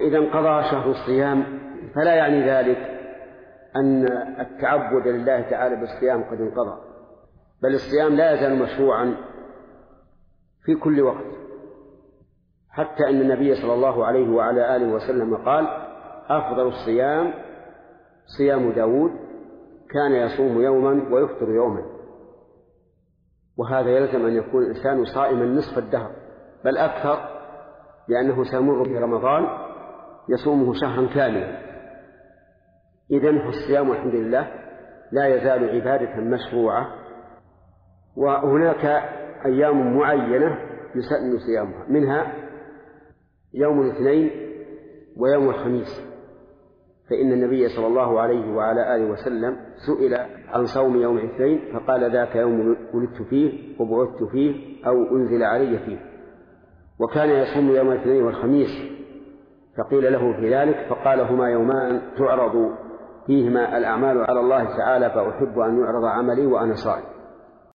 إذا انقضى شهر الصيام فلا يعني ذلك أن التعبد لله تعالى بالصيام قد انقضى. بل الصيام لا يزال مشروعا في كل وقت. حتى أن النبي صلى الله عليه وعلى آله وسلم قال أفضل الصيام صيام داود كان يصوم يوما ويفطر يوما. وهذا يلزم أن يكون الإنسان صائما نصف الدهر بل أكثر لأنه سيمر في رمضان يصومه شهرا كاملا. إذن فالصيام والحمد لله لا يزال عبادة مشروعة وهناك أيام معينة يسن صيامها منها يوم الاثنين ويوم الخميس. فإن النبي صلى الله عليه وعلى آله وسلم سئل عن صوم يوم الاثنين فقال ذاك يوم ولدت فيه وبعثت فيه أو أنزل علي فيه. وكان يصوم يوم الاثنين والخميس فقيل له في ذلك فقال هما يومان تعرض فيهما الأعمال على الله تعالى فأحب أن يعرض عملي وأنا صائم.